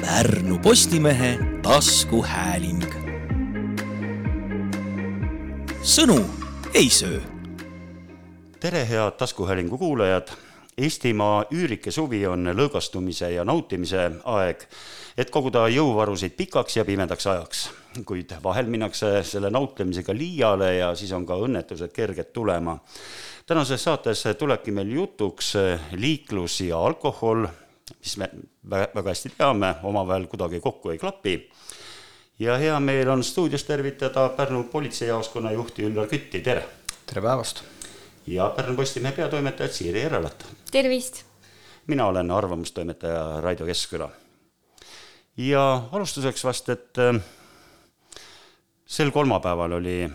Pärnu Postimehe taskuhääling. sõnu ei söö. tere, head taskuhäälingu kuulajad. Eestimaa üürike suvi on lõõgastumise ja nautimise aeg, et koguda jõuvarusid pikaks ja pimedaks ajaks. kuid vahel minnakse selle nautlemisega liiale ja siis on ka õnnetused kerged tulema. tänases saates tulebki meil jutuks liiklus ja alkohol mis me väga hästi teame, omavahel kuidagi kokku ei klapi. ja hea meel on stuudios tervitada Pärnu politseijaoskonna juhti Üllar Kütti, tere! tere päevast! ja Pärnu Postimehe peatoimetajat Siiri Järvelat. tervist! mina olen arvamustoimetaja Raido Keskküla. ja alustuseks vast, et äh, sel kolmapäeval oli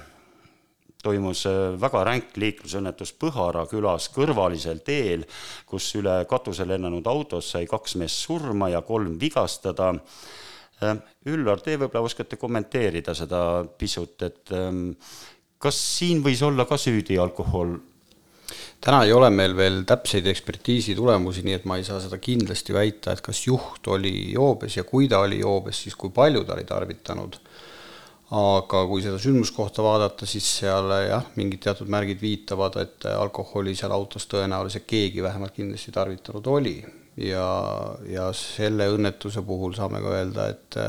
toimus äh, väga ränk liiklusõnnetus Põhara külas kõrvalisel teel, kus üle katuse lennanud autos sai kaks meest surma ja kolm vigastada. Äh, Üllar, te võib-olla oskate kommenteerida seda pisut, et ähm, kas siin võis olla ka süüdi alkohol? täna ei ole meil veel täpseid ekspertiisi tulemusi, nii et ma ei saa seda kindlasti väita, et kas juht oli joobes ja kui ta oli joobes, siis kui palju ta oli tarvitanud aga kui seda sündmuskohta vaadata, siis seal jah, mingid teatud märgid viitavad, et alkoholi seal autos tõenäoliselt keegi vähemalt kindlasti tarvitanud oli. ja, ja selle õnnetuse puhul saame ka öelda, et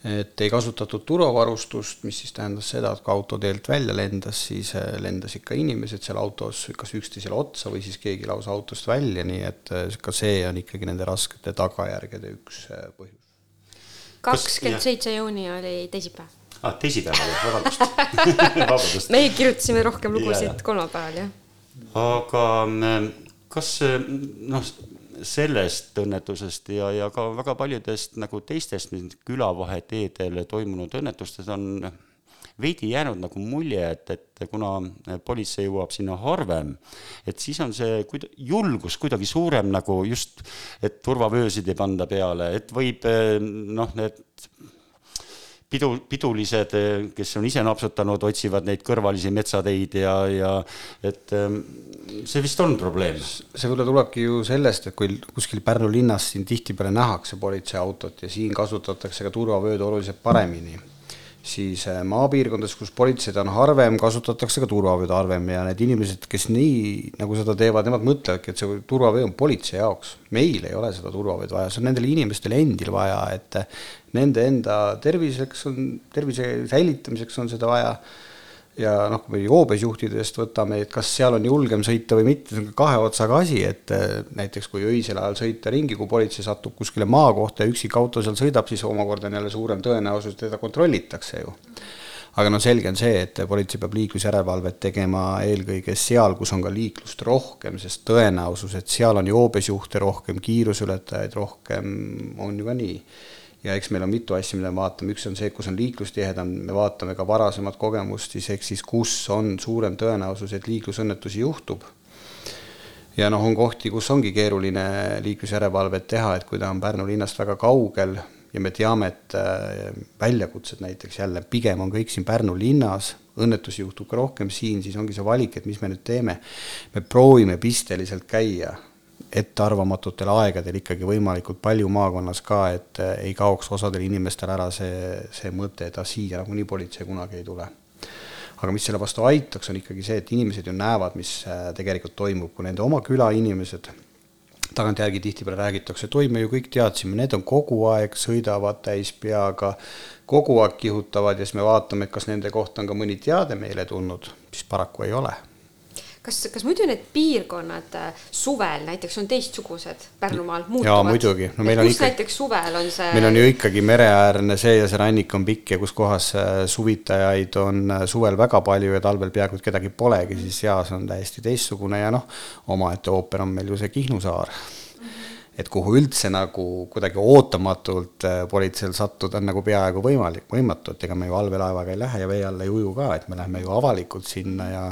et ei kasutatud turvavarustust, mis siis tähendas seda, et kui auto teelt välja lendas, siis lendasid ka inimesed seal autos kas üksteisele otsa või siis keegi lausa autost välja, nii et ka see on ikkagi nende raskete tagajärgede üks põhjus. kakskümmend seitse juuni oli teisipäev ah, teisipäev oli, vabandust vabandust. meie kirjutasime rohkem lugusid kolmapäeval, jah. aga mm, kas noh, sellest õnnetusest ja, ja ka väga paljudest nagu teistest külavaheteedel toimunud õnnetustest on veidi jäänud nagu mulje, et, et kuna politsei jõuab sinna harvem, et siis on see kuida-, julgus kuidagi suurem nagu just, et turvavöösid ei panda peale, et võib noh, need pidu, pidulised, kes on ise napsutanud, otsivad neid kõrvalisi metsateid ja, ja et ähm, see vist on probleem. see võib-olla tulebki ju sellest, et kui kuskil Pärnu linnas siin tihtipeale nähakse politseiautot ja siin kasutatakse ka turvavööd oluliselt paremini siis äh, maapiirkondades, kus politseid on harvem, kasutatakse ka turvavööd harvem ja need inimesed, kes nii nagu seda teevad, nemad mõtlevadki, et see turvavöö on politsei jaoks. meil ei ole seda turvavööd vaja, see on nendel inimestel endil vaja, et nende enda terviseks on, tervise säilitamiseks on seda vaja ja noh, kui me joobesjuhtidest võtame, et kas seal on julgem sõita või mitte, see on kahe otsaga asi, et eh, näiteks kui öisel ajal sõita ringi, kui politsei satub kuskile maakohta ja üksik auto seal sõidab, siis omakorda on jälle suurem tõenäosus, et teda kontrollitakse ju. aga noh, selge on see, et politsei peab liiklusjärelevalvet tegema eelkõige seal, kus on ka liiklust rohkem, sest tõenäosus, et seal on joobesjuhte rohkem, kiiruseületajaid rohkem, on ju ka nii ja eks meil on mitu asja, mida me vaatame, üks on see, kus on liiklus tihedam, me vaatame ka varasemat kogemust, siis ehk siis kus on suurem tõenäosus, et liiklusõnnetusi juhtub. ja noh, on kohti, kus ongi keeruline liiklusjärelevalvet teha, et kui ta on Pärnu linnast väga kaugel ja me teame, et äh, väljakutsed näiteks jälle pigem on kõik siin Pärnu linnas, õnnetusi juhtub ka rohkem siin, siis ongi see valik, et mis me nüüd teeme. me proovime pisteliselt käia ettearvamatutel aegadel ikkagi võimalikult palju maakonnas ka, et eh, ei kaoks osadel inimestel ära see, see mõte, et ah, siia nagunii politsei kunagi ei tule. aga mis selle vastu aitaks, on ikkagi see, et inimesed ju näevad, mis eh, tegelikult toimub, kui nende oma küla inimesed tagantjärgi tihtipeale räägitakse, et oi, me ju kõik teadsime, need on kogu aeg, sõidavad täis peaga, kogu aeg kihutavad ja siis me vaatame, kas nende kohta on ka mõni teade meile tulnud, siis paraku ei ole kas, kas muidu need piirkonnad äh, suvel näiteks on teistsugused Pärnumaal, muutuvad? jaa, muidugi. no meil on ikka, näiteks suvel on see meil on ju ikkagi mereäärne see ja see rannik on pikk ja kus kohas äh, suvitajaid on äh, suvel väga palju ja talvel peaaegu et kedagi polegi, siis jaa, see on täiesti teistsugune ja noh, omaette ooper on meil ju see Kihnu saar et kuhu üldse nagu kuidagi ootamatult politseil sattuda on nagu peaaegu võimalik, võimatu, et ega me ju allveelaevaga ei lähe ja vee alla ei uju ka, et me läheme ju avalikult sinna ja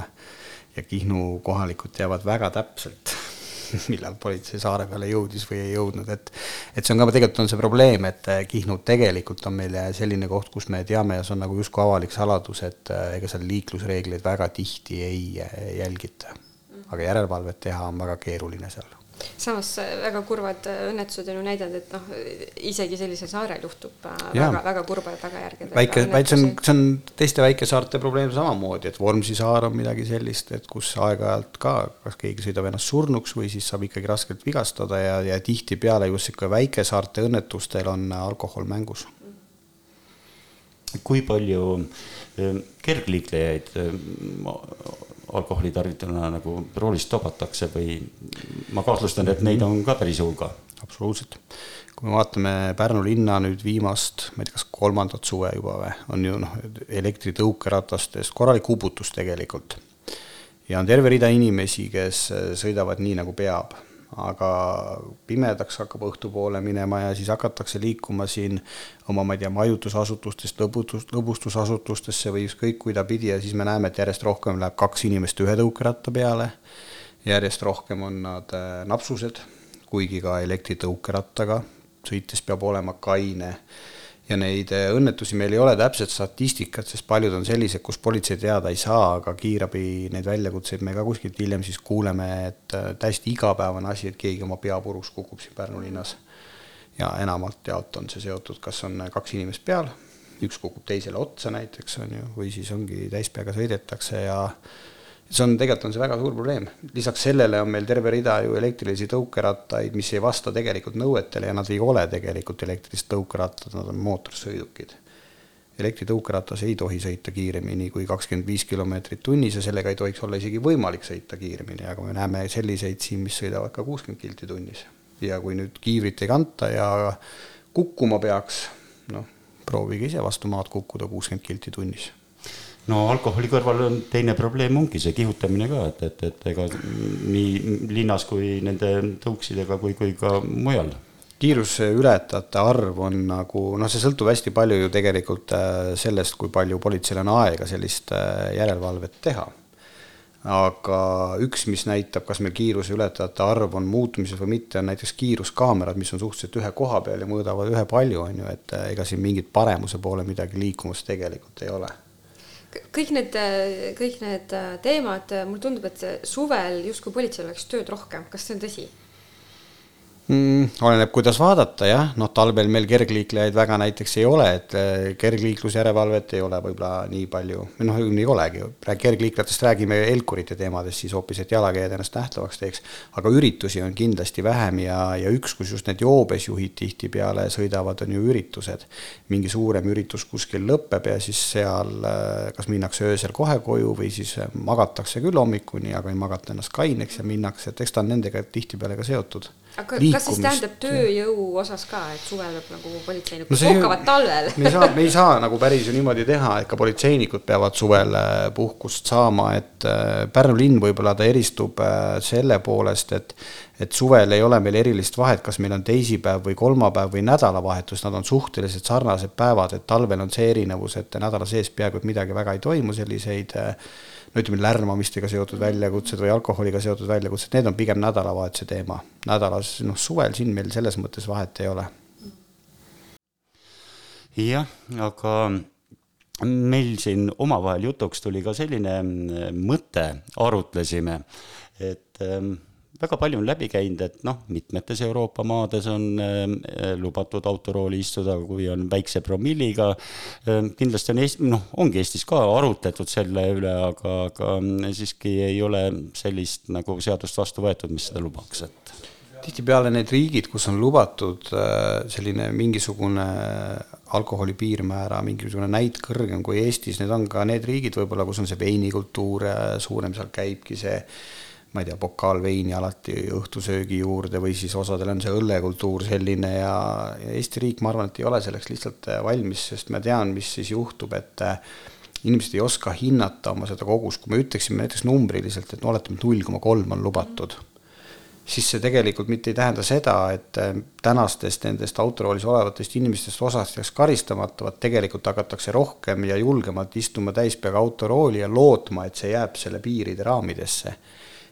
ja Kihnu kohalikud teavad väga täpselt, millal politsei saare peale jõudis või ei jõudnud, et et see on ka, tegelikult on see probleem, et eh, Kihnu tegelikult on meil selline koht, kus me teame ja see on nagu justkui avalik saladus, et eh, ega seal liiklusreegleid väga tihti ei eh, jälgita. aga järelevalvet teha on väga keeruline seal samas äh, väga kurvad äh, õnnetused on ju näidanud, et noh, isegi sellisel saarel juhtub äh, Jaa. väga, väga kurbade tagajärgedega. väike, vaid see on, see on teiste väikesaarte probleem samamoodi, et Vormsi saar on midagi sellist, et kus aeg-ajalt ka, kas keegi sõidab ennast surnuks või siis saab ikkagi raskelt vigastada ja, ja tihtipeale just sihuke väikesaarte õnnetustel on alkohol mängus. kui palju kergliiklejaid alkoholi tarvituna nagu roolist tobatakse või ma kahtlustan, et neid on ka päris hulga. absoluutselt. kui me vaatame Pärnu linna nüüd viimast, ma ei tea, kas kolmandat suve juba või, on ju noh, elektritõukeratastest korralik uputus tegelikult. ja on terve rida inimesi, kes sõidavad nii, nagu peab aga pimedaks hakkab õhtupoole minema ja siis hakatakse liikuma siin oma, ma ei tea, majutusasutustest lõbutus, lõbustusasutustesse või ükskõik kuidapidi ja siis me näeme, et järjest rohkem läheb kaks inimest ühe tõukeratta peale, järjest rohkem on nad äh, napsused, kuigi ka elektritõukerattaga sõites peab olema kaine ja neid äh, õnnetusi meil ei ole täpset statistikat, sest paljud on sellised, kus politsei teada ei saa, aga kiirabi neid väljakutseid me ka kuskilt hiljem siis kuuleme, et äh, täiesti igapäevane asi, et keegi oma pea puruks kukub siin Pärnu linnas. ja enamalt jaolt on see seotud, kas on kaks inimest peal, üks kukub teisele otsa näiteks, on ju, või siis ongi täispeaga sõidetakse ja see on, tegelikult on see väga suur probleem. lisaks sellele on meil terve rida ju elektrilisi tõukerattaid, mis ei vasta tegelikult nõuetele ja nad ei ole tegelikult elektrilised tõukerattad, nad on mootorsõidukid. elektritõukeratas ei tohi sõita kiiremini kui kakskümmend viis kilomeetrit tunnis ja sellega ei tohiks olla isegi võimalik sõita kiiremini, aga me näeme selliseid siin, mis sõidavad ka kuuskümmend kilti tunnis. ja kui nüüd kiivrit ei kanta ja kukkuma peaks, noh, proovige ise vastu maad kukkuda kuuskümmend kilti tunnis no alkoholi kõrval on teine probleem ongi see kihutamine ka, et, et, et ega nii linnas kui nende tõuksidega kui, kui ka mujal. kiiruseületajate arv on nagu noh, see sõltub hästi palju ju tegelikult äh, sellest, kui palju politseil on aega sellist äh, järelevalvet teha. aga üks, mis näitab, kas meil kiiruseületajate arv on muutumises või mitte, on näiteks kiiruskaamerad, mis on suhteliselt ühe koha peal ja mõõdavad ühepalju, on ju, et äh, ega siin mingit paremuse poole midagi liikumas tegelikult ei ole kõik need, kõik need teemad, mulle tundub, et suvel justkui politseil oleks tööd rohkem, kas see on tõsi? Mm,? oleneb, kuidas vaadata jah, noh, talvel meil kergliiklejaid väga näiteks ei ole, et eh, kergliiklusjärelevalvet ei ole võib-olla nii palju, noh, ei olegi, kergliiklejatest räägime Elkurite teemadest siis hoopis, et jalakäijad ennast nähtavaks teeks, aga üritusi on kindlasti vähem ja, ja üks, kus just need joobesjuhid tihtipeale sõidavad, on ju üritused. mingi suurem üritus kuskil lõpeb ja siis seal eh, kas minnakse öösel kohe koju või siis eh, magatakse küll hommikuni, aga ei magata ennast kaineks ja minnakse, et eks ta on nendega tihtipeale ka seotud aga kas siis tähendab tööjõu osas ka, et suvel peab nagu politseinikud No puhkavad talvel? me ei saa, me ei saa nagu päris ju niimoodi teha, et ka politseinikud peavad suvel äh, puhkust saama, et äh, Pärnu linn võib-olla ta eristub äh, selle poolest, et et suvel ei ole meil erilist vahet, kas meil on teisipäev või kolmapäev või nädalavahetus, nad on suhteliselt sarnased päevad, et talvel on see erinevus, et nädala sees peaaegu et midagi väga ei toimu, selliseid no ütleme, lärmamistega seotud väljakutsed või alkoholiga seotud väljakutsed, need on pigem nädalavahetuse teema. nädalas, noh, suvel siin meil selles mõttes vahet ei ole jah, aga meil siin omavahel jutuks tuli ka selline mm, mõte, arutlesime, et ähm, väga palju on läbi käinud, et noh, mitmetes Euroopa maades on ähm, lubatud autorooli istuda, kui on väikse promilliga. Ähm, kindlasti on Eesti, noh, ongi Eestis ka arutletud selle üle, aga, aga mm, siiski ei ole sellist nagu seadust vastu võetud, mis seda lubaks, et tihtipeale need riigid, kus on lubatud äh, selline mingisugune alkoholi piirmäära mingisugune näit kõrgem kui Eestis, need on ka need riigid võib-olla, kus on see veinikultuur suurem, seal käibki see ma ei tea, pokaal veini alati õhtusöögi juurde või siis osadel on see õllekultuur selline ja, ja Eesti riik, ma arvan, et ei ole selleks lihtsalt valmis, sest ma tean, mis siis juhtub, et äh, inimesed ei oska hinnata oma seda kogust, kui me ütleksime näiteks numbriliselt, et no oletame, et null koma kolm on lubatud siis see tegelikult mitte ei tähenda seda, et äh, tänastest nendest autoroolis olevatest inimestest osast jääks karistamata, vaid tegelikult hakatakse rohkem ja julgemalt istuma täispeaga autorooli ja lootma, et see jääb selle piiride raamidesse.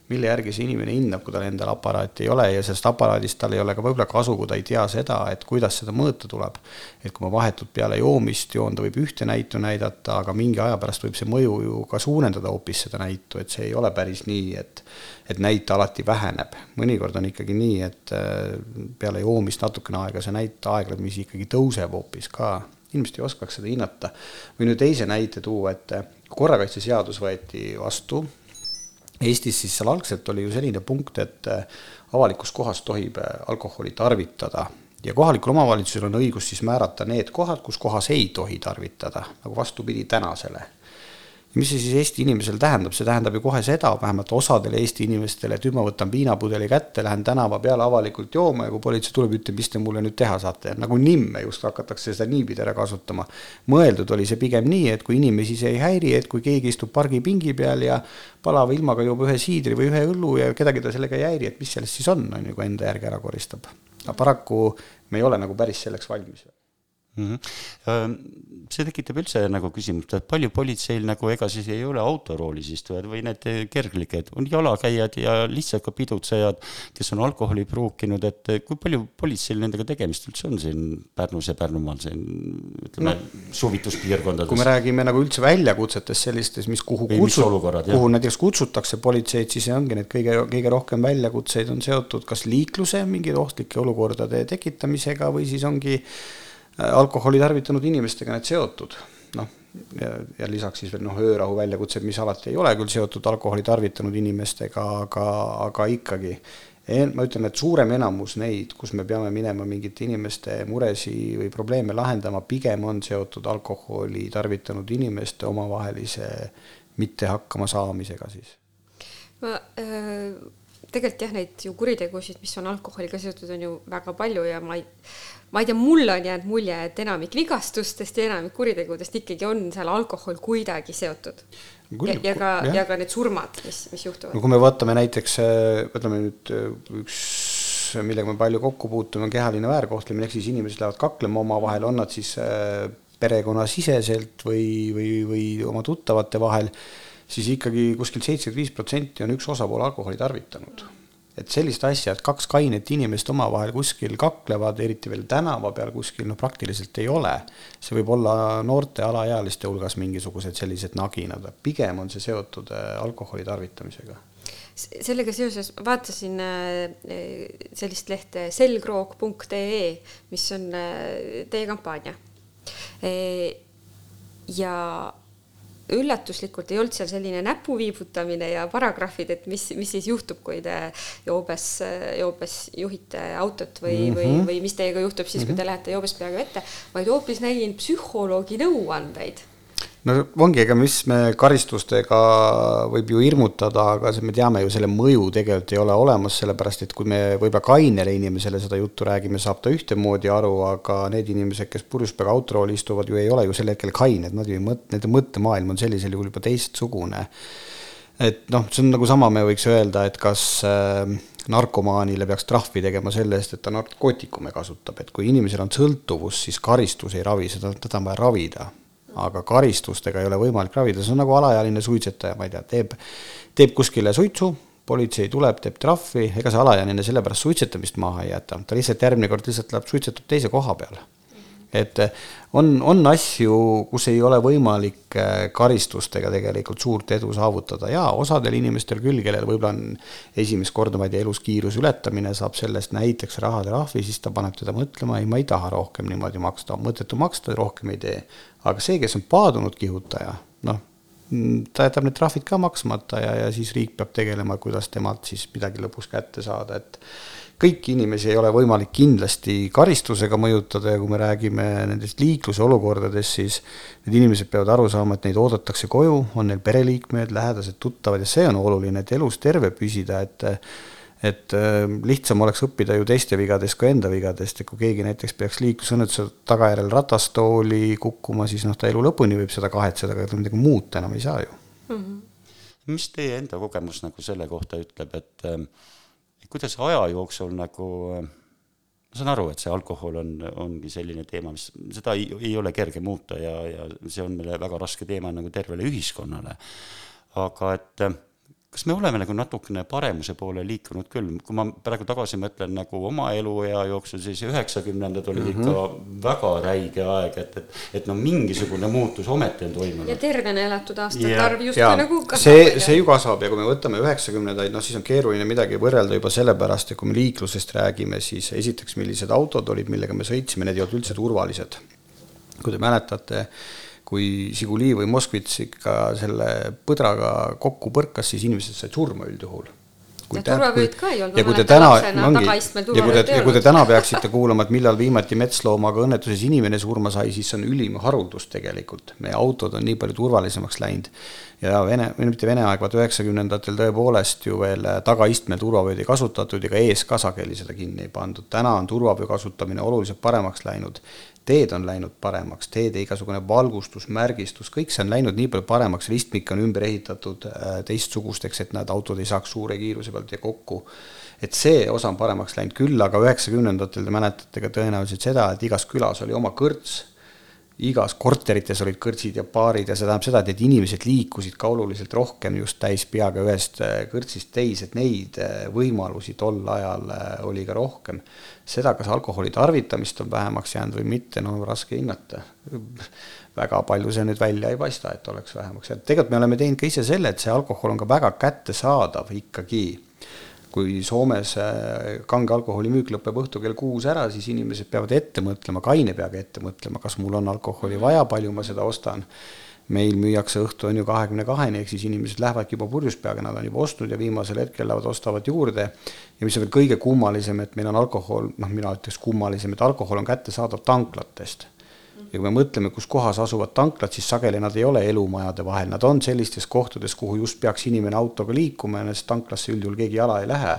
Mille järgi see inimene hindab, kui tal endal aparaati ei ole ja sellest aparaadist tal ei ole ka võib-olla kasu, kui ta ei tea seda, et kuidas seda mõõta tuleb. et kui ma vahetult peale joomist joon, ta võib ühte näitu näidata, aga mingi aja pärast võib see mõju ju ka suurendada hoopis seda näitu, et see ei ole päris nii, et et näit alati väheneb. mõnikord on ikkagi nii, et äh, peale joomist natukene aega see näit aeglemisi ikkagi tõuseb hoopis ka inimesed ei oskaks seda hinnata. või nüüd teise näite tuua, et korrakaitseseadus võeti vastu Eestis siis seal algselt oli ju selline punkt, et äh, avalikus kohas tohib äh, alkoholi tarvitada. Ja kohalikul omavalitsusel on õigus siis määrata need kohad, kus kohas ei tohi tarvitada, nagu vastupidi tänasele mis see siis Eesti inimesele tähendab, see tähendab ju kohe seda, vähemalt osadele Eesti inimestele, et nüüd ma võtan viinapudeli kätte, lähen tänava peale avalikult jooma ja kui politsei tuleb, ütleb, mis te mulle nüüd teha saate, nagu nimme just hakatakse seda niipidi ära kasutama. mõeldud oli see pigem nii, et kui inimesi see ei häiri, et kui keegi istub pargipingi peal ja palava ilmaga joob ühe siidri või ühe õllu ja kedagi ta sellega ei häiri, et mis sellest siis on, on ju, kui enda järgi ära koristab. aga paraku me ei ole nagu päris selleks valmis mm. -hmm. see tekitab üldse nagu küsimust, et palju politseil nagu, ega siis ei ole autoroolis istujad või need kergliiked, on jalakäijad ja lihtsalt ka pidutsejad, kes on alkoholi pruukinud, et kui palju politseil nendega tegemist üldse on siin Pärnus ja Pärnumaal siin ütleme no, suvituspiirkondades? kui me räägime nagu üldse väljakutsetest sellistes, mis kuhu kutsut-, kuhu näiteks kutsutakse politseid, siis ongi need kõige, kõige rohkem väljakutseid on seotud kas liikluse mingite ohtlike olukordade tekitamisega või siis ongi alkoholi tarvitanud inimestega need seotud, noh, ja, ja lisaks siis veel noh, öörahu väljakutsed, mis alati ei ole küll seotud alkoholi tarvitanud inimestega, aga, aga ikkagi ma ütlen, et suurem enamus neid, kus me peame minema mingite inimeste muresi või probleeme lahendama, pigem on seotud alkoholi tarvitanud inimeste omavahelise mitte hakkama saamisega siis. ma äh, tegelikult jah, neid ju kuritegusid, mis on alkoholiga seotud, on ju väga palju ja ma ei ma ei tea, mulle on jäänud mulje, et enamik vigastustest ja enamik kuritegudest ikkagi on seal alkohol kuidagi seotud. ja, ja ka, ja ka need surmad, mis, mis juhtuvad. no kui me vaatame näiteks, äh, võtame nüüd äh, üks, millega me palju kokku puutume, on kehaline väärkohtlemine, ehk siis inimesed lähevad kaklema omavahel, on nad siis äh, perekonnasiseselt või, või, või oma tuttavate vahel, siis ikkagi kuskil seitsekümmend viis protsenti on üks osapool alkoholi tarvitanud et sellist asja, et kaks kainet inimest omavahel kuskil kaklevad, eriti veel tänava peal kuskil, noh praktiliselt ei ole. see võib olla noorte alaealiste hulgas mingisugused sellised naginad, pigem on see seotud äh, alkoholi tarvitamisega sellega seoses vaatasin äh, sellist lehte selgroog.ee, mis on äh, teie kampaania. ja üllatuslikult ei olnud seal selline näpu viibutamine ja paragrahvid, et mis, mis siis juhtub, kui te joobes, joobes juhite autot või mm, -hmm. või, mhm. või mis teiega juhtub siis mm, -hmm. kui te lähete joobes peaga vette, vaid hoopis nägin psühholoogi nõuandeid no ongi, ega mis me karistustega võib ju hirmutada, aga me teame ju selle mõju tegelikult ei ole olemas, sellepärast et kui me võib-olla kainele inimesele seda juttu räägime, saab ta ühtemoodi aru, aga need inimesed, kes purjuspeaga autorooli istuvad, ju ei ole ju sel hetkel kained, nad ju ei mõt-, nende mõttemaailm on sellisel juhul juba teistsugune. et noh, see on nagu sama, me võiks öelda, et kas äh, narkomaanile peaks trahvi tegema selle eest, et ta narkootikume kasutab, et kui inimesel on sõltuvus, siis karistus ei ravi seda, teda on vaja ravida aga karistustega ei ole võimalik ravida, see on nagu alaealine suitsetaja, ma ei tea, teeb, teeb kuskile suitsu, politsei tuleb, teeb trahvi, ega see alaealine sellepärast suitsetamist maha ei jäta, ta lihtsalt järgmine kord lihtsalt läheb suitsetab teise koha peale. Et on, on asju, kus ei ole võimalik äh, karistustega tegelikult suurt edu saavutada. Ja osadel inimestel küll, kellel võib-olla on esimest korda, ma ei tea, elus kiiruse ületamine, saab sellest näiteks rahatrahvi, siis ta paneb teda mõtlema, ei, ma ei taha rohkem niimoodi maksta, mõttetu maksta, rohkem ei tee. Aga see, kes on paadunud kihutaja, noh, ta jätab need trahvid ka maksmata ja, ja siis riik peab tegelema, kuidas temalt siis midagi lõpuks kätte saada, et kõiki inimesi ei ole võimalik kindlasti karistusega mõjutada ja kui me räägime nendest liikluse olukordadest, siis need inimesed peavad aru saama, et neid oodatakse koju, on neil pereliikmed, lähedased, tuttavad ja see on oluline, et elus terve püsida, et et äh, lihtsam oleks õppida ju teiste vigadest kui enda vigadest, et kui keegi näiteks peaks liiklusõnnetuse tagajärjel ratastooli kukkuma, siis noh, ta elu lõpuni võib seda kahetseda, aga ta midagi muuta enam ei saa ju mm. -hmm. mis teie enda kogemus nagu selle kohta ütleb, et äh, kuidas aja jooksul nagu ma saan aru, et see alkohol on, ongi selline teema, mis, seda ei, ei ole kerge muuta ja, ja see on meile väga raske teema nagu tervele ühiskonnale. aga et kas me oleme nagu natukene paremuse poole liikunud küll, kui ma praegu tagasi mõtlen nagu oma eluea jooksul, siis üheksakümnendad olid mm -hmm. ikka väga räige aeg, et, et, et no mingisugune muutus ometi on toimunud. ja tervena elatud aastate yeah. arv justkui nagu kasvab. see, see ju kasvab ja kui me võtame üheksakümnendaid, noh siis on keeruline midagi võrrelda juba sellepärast, et kui me liiklusest räägime, siis esiteks, millised autod olid, millega me sõitsime, need ei olnud üldse turvalised. kui te mäletate kui Žiguli või Moskvitš ikka selle põdraga kokku põrkas, siis inimesed said surma üldjuhul. ja turvavööd ka ei olnud. kui te täna, ongi, ja kui te, ja kui te täna peaksite kuulama, et millal viimati metsloomaga õnnetuses inimene surma sai, siis see on ülim haruldus tegelikult. meie autod on nii palju turvalisemaks läinud. ja Vene, või mitte Vene aeg, vaat üheksakümnendatel tõepoolest ju veel tagaistmel turvavööd ei kasutatud ja ka ees ka sageli seda kinni ei pandud. täna on turvavöö kasutamine oluliselt paremaks läinud teed on läinud paremaks, teede igasugune valgustus, märgistus, kõik see on läinud nii palju paremaks, ristmik on ümber ehitatud äh, teistsugusteks, et need autod ei saaks suure kiiruse pealt ja kokku. et see osa on paremaks läinud küll, aga üheksakümnendatel te mäletate ka tõenäoliselt seda, et igas külas oli oma kõrts igas korterites olid kõrtsid ja baarid ja see tähendab seda, et inimesed liikusid ka oluliselt rohkem just täis peaga ühest äh, kõrtsist teise, et neid äh, võimalusi tol ajal äh, oli ka rohkem. seda, kas alkoholi tarvitamist on vähemaks jäänud või mitte, no raske hinnata. väga palju see nüüd välja ei paista, et oleks vähemaks jäänud, tegelikult me oleme teinud ka ise selle, et see alkohol on ka väga kättesaadav ikkagi kui Soomes äh, kange alkoholi müük lõpeb õhtul kell kuus ära, siis inimesed peavad ette mõtlema, kaine peaga ette mõtlema, kas mul on alkoholi vaja, palju ma seda ostan. meil müüakse õhtu on ju kahekümne kaheni, ehk siis inimesed lähevadki juba purjus peaga, nad on juba ostnud ja viimasel hetkel lähevad, ostavad juurde. ja mis on veel kõige kummalisem, et meil on alkohol, noh, mina ütleks kummalisem, et alkohol on kättesaadav tanklatest ja kui me mõtleme, kus kohas asuvad tanklad, siis sageli nad ei ole elumajade vahel, nad on sellistes kohtades, kuhu just peaks inimene autoga liikuma ja nendest tanklasse üldjuhul keegi jala ei lähe.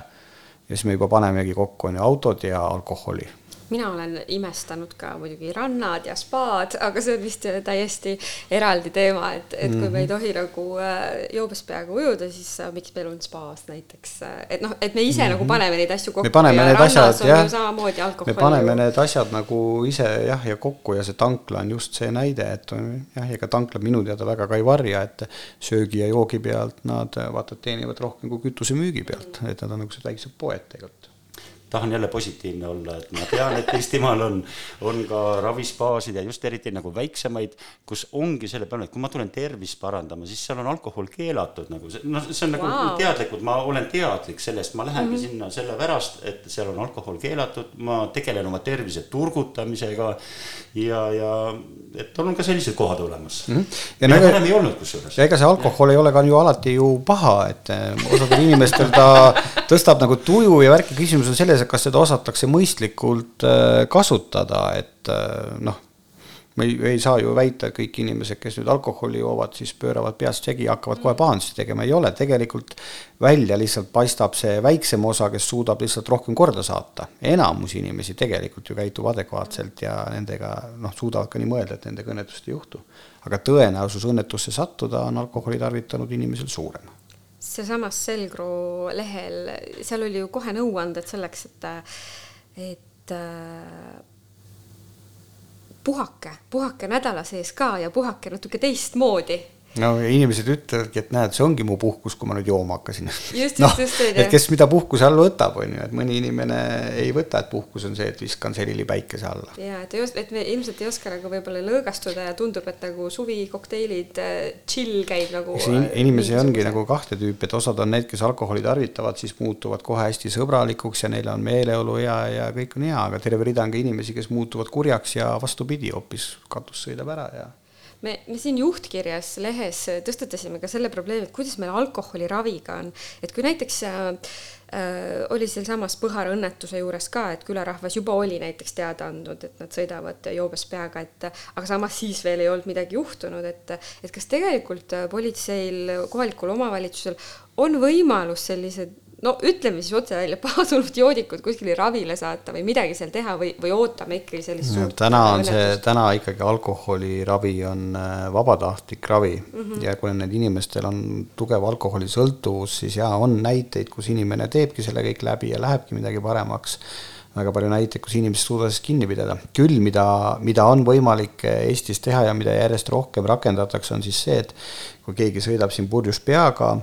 ja siis me juba panemegi kokku, on ju, autod ja alkoholi mina olen imestanud ka muidugi rannad ja spaad, aga see on vist täiesti eraldi teema, et, et kui me ei mhm. tohi nagu äh, joobes peaga ujuda, siis äh, miks meil on spaas näiteks, äh, et noh, et me ise mm -hmm. nagu paneme neid asju kokku. me paneme need asjad jah, me paneme need asjad nagu ise jah, ja kokku ja see tankla on just see näide, et jah, ega tanklad minu teada väga ka ei varja, et söögi ja joogi pealt nad vaata teenivad rohkem kui kütusemüügi pealt, et nad on nagu sellised väiksed poed tegelikult tahan jälle positiivne olla, et ma tean, et Eestimaal on, on ka ravispaasid ja just eriti nagu väiksemaid, kus ongi selle peale, et kui ma tulen tervist parandama, siis seal on alkohol keelatud nagu see, noh, see on nagu wow. teadlikult, ma olen teadlik sellest, ma lähengi mm -hmm. sinna sellepärast, et seal on alkohol keelatud, ma tegelen oma tervise turgutamisega ja, ja et on ka sellised kohad olemas mm. -hmm. ja nagu varem ei olnud kusjuures. ja ega see alkohol ei ole ka ju alati ju paha, et eh, osadel inimestel ta tõstab nagu tuju ja värki, küsimus on selles, et kas seda osatakse mõistlikult äh, kasutada, et äh, noh, me ei, ei saa ju väita, et kõik inimesed, kes nüüd alkoholi joovad, siis pööravad peast segi ja hakkavad kohe pahandusi tegema, ei ole, tegelikult välja lihtsalt paistab see väiksem osa, kes suudab lihtsalt rohkem korda saata. enamus inimesi tegelikult ju käitub adekvaatselt ja nendega noh, suudavad ka nii mõelda, et nendega õnnetust ei juhtu. aga tõenäosus õnnetusse sattuda on alkoholi tarvitanud inimesel suurem sealsamas Selgro lehel, seal oli ju kohe nõuanded selleks, et, et äh, puhake, puhake nädala sees ka ja puhake natuke teistmoodi no inimesed ütlevadki, et näed, see ongi mu puhkus, kui ma nüüd jooma hakkasin. noh, et kes mida puhkuse all võtab, on ju, et mõni inimene ei võta, et puhkus on see, et viskan selili päikese alla. ja et et me ilmselt ei oska nagu võib-olla lõõgastuda ja tundub, et nagu suvikokteilid, äh, chill käib nagu. In, inimesi ongi nagu kahte tüüpi, et osad on need, kes alkoholi tarvitavad, siis muutuvad kohe hästi sõbralikuks ja neil on meeleolu hea ja kõik on hea, aga terve rida on ka inimesi, kes muutuvad kurjaks ja vastupidi, hoopis katus sõidab ära ja me, me siin juhtkirjas lehes tõstatasime ka selle probleemi, et kuidas meil alkoholiraviga on, et kui näiteks äh, äh, oli sealsamas Põhara õnnetuse juures ka, et külarahvas juba oli näiteks teada andnud, et nad sõidavad joobes peaga, et aga samas siis veel ei olnud midagi juhtunud, et et kas tegelikult politseil, kohalikul omavalitsusel on võimalus sellised no ütleme siis otse välja, paadunud joodikud kuskile ravile saata või midagi seal teha või, või ootame ikkagi sellist suurt täna on see, täna ikkagi alkoholiravi on äh, vabatahtlik ravi mm -hmm. ja kui nendel inimestel on tugev alkoholisõltuvus, siis jaa, on näiteid, kus inimene teebki selle kõik läbi ja lähebki midagi paremaks väga palju näiteid, kus inimesed suudavad sellest kinni pidada. küll, mida, mida on võimalik Eestis teha ja mida järjest rohkem rakendatakse, on siis see, et kui keegi sõidab siin purjus peaga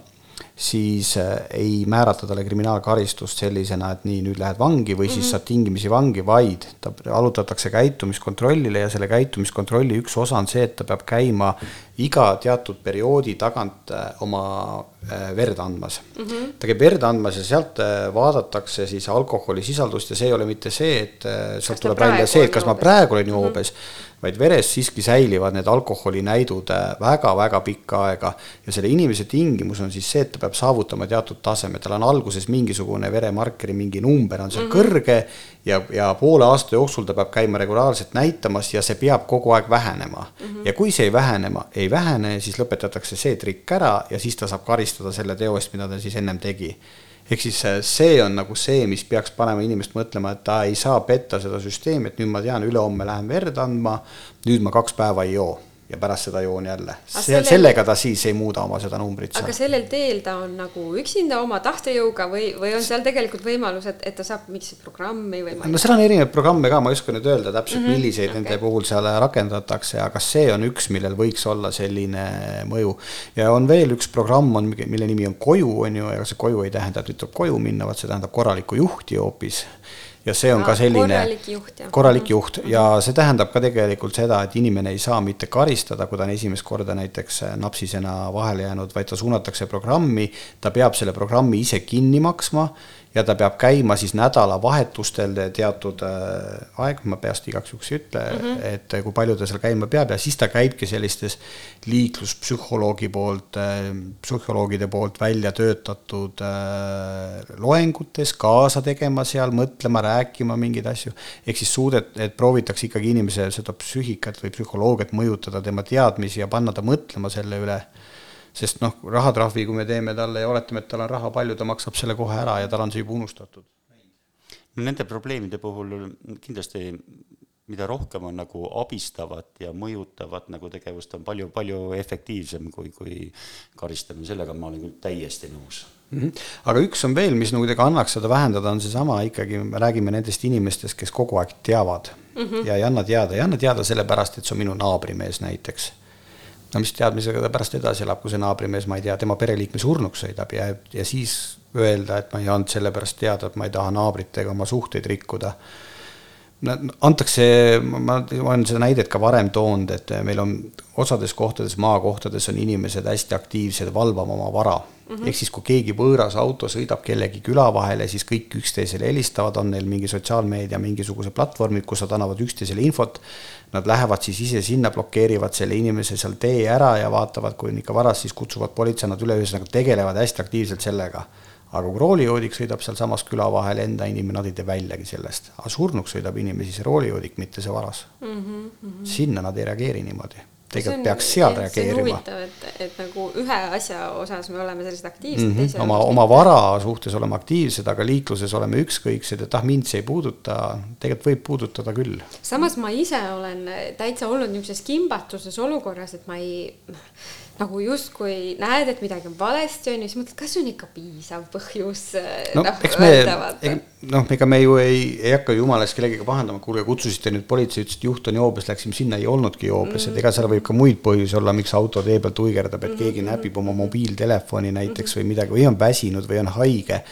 siis äh, ei määrata talle kriminaalkaristust sellisena, et nii, nüüd lähed vangi või siis mm -hmm. saad tingimisi vangi, vaid ta allutatakse käitumiskontrollile ja selle käitumiskontrolli üks osa on see, et ta peab käima iga teatud perioodi tagant äh, oma äh, verd andmas mm. -hmm. ta käib verd andmas ja sealt vaadatakse siis alkoholisisaldust ja see ei ole mitte see, et sealt tuleb välja see, et kas ma praegu olen joobes mm, -hmm vaid veres siiski säilivad need alkoholinäidud väga-väga pikka aega ja selle inimese tingimus on siis see, et ta peab saavutama teatud taseme, tal on alguses mingisugune veremarkeri mingi number on seal mm -hmm. kõrge ja, ja poole aasta jooksul ta peab käima regulaarselt näitamas ja see peab kogu aeg vähenema mm. -hmm. ja kui see ei vähenema, ei vähene, siis lõpetatakse see trikk ära ja siis ta saab karistada selle teo eest, mida ta siis ennem tegi ehk siis äh, see on nagu see, mis peaks panema inimest mõtlema, et ta ei saa petta seda süsteemi, et nüüd ma tean, ülehomme lähen verd andma, nüüd ma kaks päeva ei joo ja pärast seda joon jälle. Sellel... sellega ta siis ei muuda oma seda numbrit. aga sellel teel ta on nagu üksinda oma tahtejõuga või, või on seal tegelikult võimalus, et, et ta saab mingisse programmi või no seal on erinevaid programme ka, ma ei oska nüüd öelda täpselt mm, -hmm. milliseid okay. nende puhul seal rakendatakse, aga see on üks, millel võiks olla selline mõju. ja on veel üks programm on, mille nimi on Koju, on ju, ega see koju ei tähenda, et nüüd tuleb koju minna, vaid see tähendab korralikku juhti hoopis ja see on ka selline korralik juht, korralik juht. Ja see tähendab ka tegelikult seda, et inimene ei saa mitte karistada, kui ta on esimest korda näiteks napsisena vahele jäänud, vaid ta suunatakse programmi, ta peab selle programmi ise kinni maksma ja ta peab käima siis nädalavahetustel teatud äh, aeg, ma peast igaks juhuks ei ütle mm, -hmm. et kui palju ta seal käima peab ja siis ta käibki sellistes liikluspsühholoogi poolt, äh, psühholoogide poolt välja töötatud äh, loengutes kaasa tegema seal, mõtlema, rääkima mingeid asju. ehk siis suudet-, et proovitakse ikkagi inimese seda psüühikat või psühholoogiat mõjutada, tema teadmisi ja panna ta mõtlema selle üle sest noh, rahatrahvi, kui me teeme talle ja oletame, et tal on raha palju, ta maksab selle kohe ära ja tal on see juba unustatud. Nende probleemide puhul kindlasti mida rohkem on nagu abistavat ja mõjutavat nagu tegevust, on palju, palju efektiivsem kui, kui karistamine, sellega ma olen küll täiesti nõus mm. -hmm. aga üks on veel, mis nagu kuidagi annaks seda vähendada, on seesama ikkagi, me räägime nendest inimestest, kes kogu aeg teavad mm -hmm. ja ei anna teada, ei anna teada sellepärast, et see on minu naabrimees näiteks no mis teadmisega ta pärast edasi elab, kui see naabrimees, ma ei tea, tema pereliikme surnuks sõidab ja, ja siis öelda, et ma ei andnud sellepärast teada, et ma ei taha naabritega oma suhteid rikkuda. Antakse, ma olen seda näidet ka varem toonud, et meil on osades kohtades, maakohtades on inimesed hästi aktiivsed valvama oma vara. Mm -hmm.. ehk siis, kui keegi võõras auto sõidab kellegi küla vahele, siis kõik üksteisele helistavad, on neil mingi sotsiaalmeedia mingisugused platvormid, kus nad annavad üksteisele infot. Nad lähevad siis ise sinna, blokeerivad selle inimese seal tee ära ja vaatavad, kui on ikka varas, siis kutsuvad politsei nad üle, ühesõnaga tegelevad hästi aktiivselt sellega aga kui roolijoodik sõidab sealsamas küla vahel enda inimene, nad ei tee väljagi sellest, aga surnuks sõidab inimesi see roolijoodik, mitte see varas mm. -hmm. sinna nad ei reageeri niimoodi tegelikult peaks seal reageerima. huvitav, et, et nagu ühe asja osas me oleme sellised aktiivsed mm, -hmm. oma, oma vara suhtes oleme aktiivsed, aga liikluses oleme ükskõiksed, et ah, mind see ei puuduta, tegelikult võib puudutada küll. samas ma ise olen täitsa olnud niisuguses kimbatuses olukorras, et ma ei nagu justkui näed, et midagi on valesti, on ju, siis mõtled, kas on ikka piisav põhjus no, noh, eks me, noh, ega me ju ei, ei hakka jumala eest kellegagi pahandama, kuule, kutsusite nüüd politsei, ütles, et juht on joobes, läksime sinna, ei olnudki joobes mm, -hmm. et ega seal võib ka muid põhjusi olla, miks auto tee peal tuigerdab, et mm -hmm. keegi näpib oma mobiiltelefoni näiteks mm -hmm. või midagi või on väsinud või on haige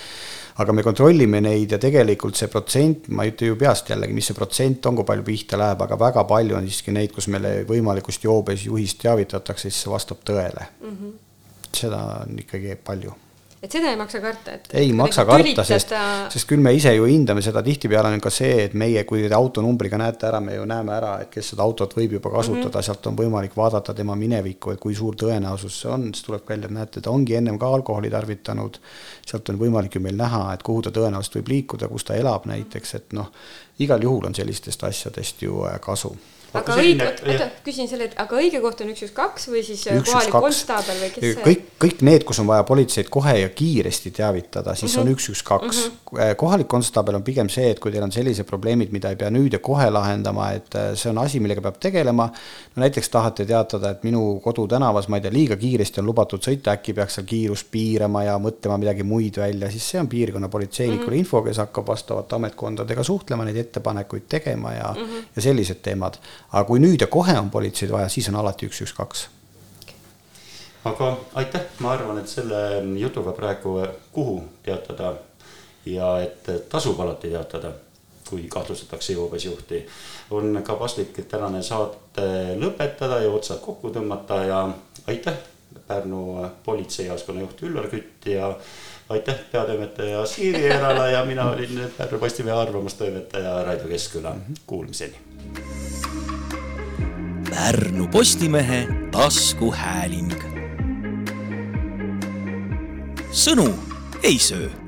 aga me kontrollime neid ja tegelikult see protsent, ma ei ütle ju peast jällegi, mis see protsent on, kui palju pihta läheb, aga väga palju on siiski neid, kus meile võimalikust joobes juhist teavitatakse, siis see vastab tõele mm. -hmm. seda on ikkagi palju et seda ei maksa karta, et ei maksa karta, sest, sest küll me ise ju hindame seda, tihtipeale on ka see, et meie, kui te autonumbriga näete ära, me ju näeme ära, et kes seda autot võib juba kasutada mm, -hmm. sealt on võimalik vaadata tema minevikku, et kui suur tõenäosus see on, siis tuleb välja, et näete, ta ongi ennem ka alkoholi tarvitanud, sealt on võimalik ju meil näha, et kuhu ta tõenäoliselt võib liikuda, kus ta elab näiteks, et noh, igal juhul on sellistest asjadest ju äh, kasu aga õige, oota, küsin selle, et aga õige koht on üks, üks, kaks või siis äh, kohalik konstaabel või kes see? kõik, kõik need, kus on vaja politseid kohe ja kiiresti teavitada, siis mm -hmm. on üks, üks, kaks. Mhm. kohalik konstaabel on pigem see, et kui teil on sellised probleemid, mida ei pea nüüd ja kohe lahendama, et äh, see on asi, millega peab tegelema. no näiteks tahate teatada, et minu kodutänavas, ma ei tea, liiga kiiresti on lubatud sõita, äkki peaks seal kiirust piirama ja mõtlema midagi muid välja, siis see on piirkonna politseinikule mm -hmm. info, kes hakkab vastavate ametkondadega suhtlema, neid ettepanekuid tegema ja mm, -hmm. ja sellised teemad aga kui nüüd ja kohe on politseid vaja, siis on alati üks, üks, kaks aga aitäh, ma arvan, et selle jutuga praegu kuhu teatada ja et tasub alati teatada, kui kahtlustatakse joobesjuhti. on ka paslik tänane saate lõpetada ja otsad kokku tõmmata ja aitäh, Pärnu politseijaoskonna juht Üllar Kütt ja aitäh, peatoimetaja Siiri Erala ja mina olin Pärnu Postimehe arvamustoimetaja Raido Keskküla, kuulmiseni. Pärnu Postimehe taskuhääling. Sõnu ei söö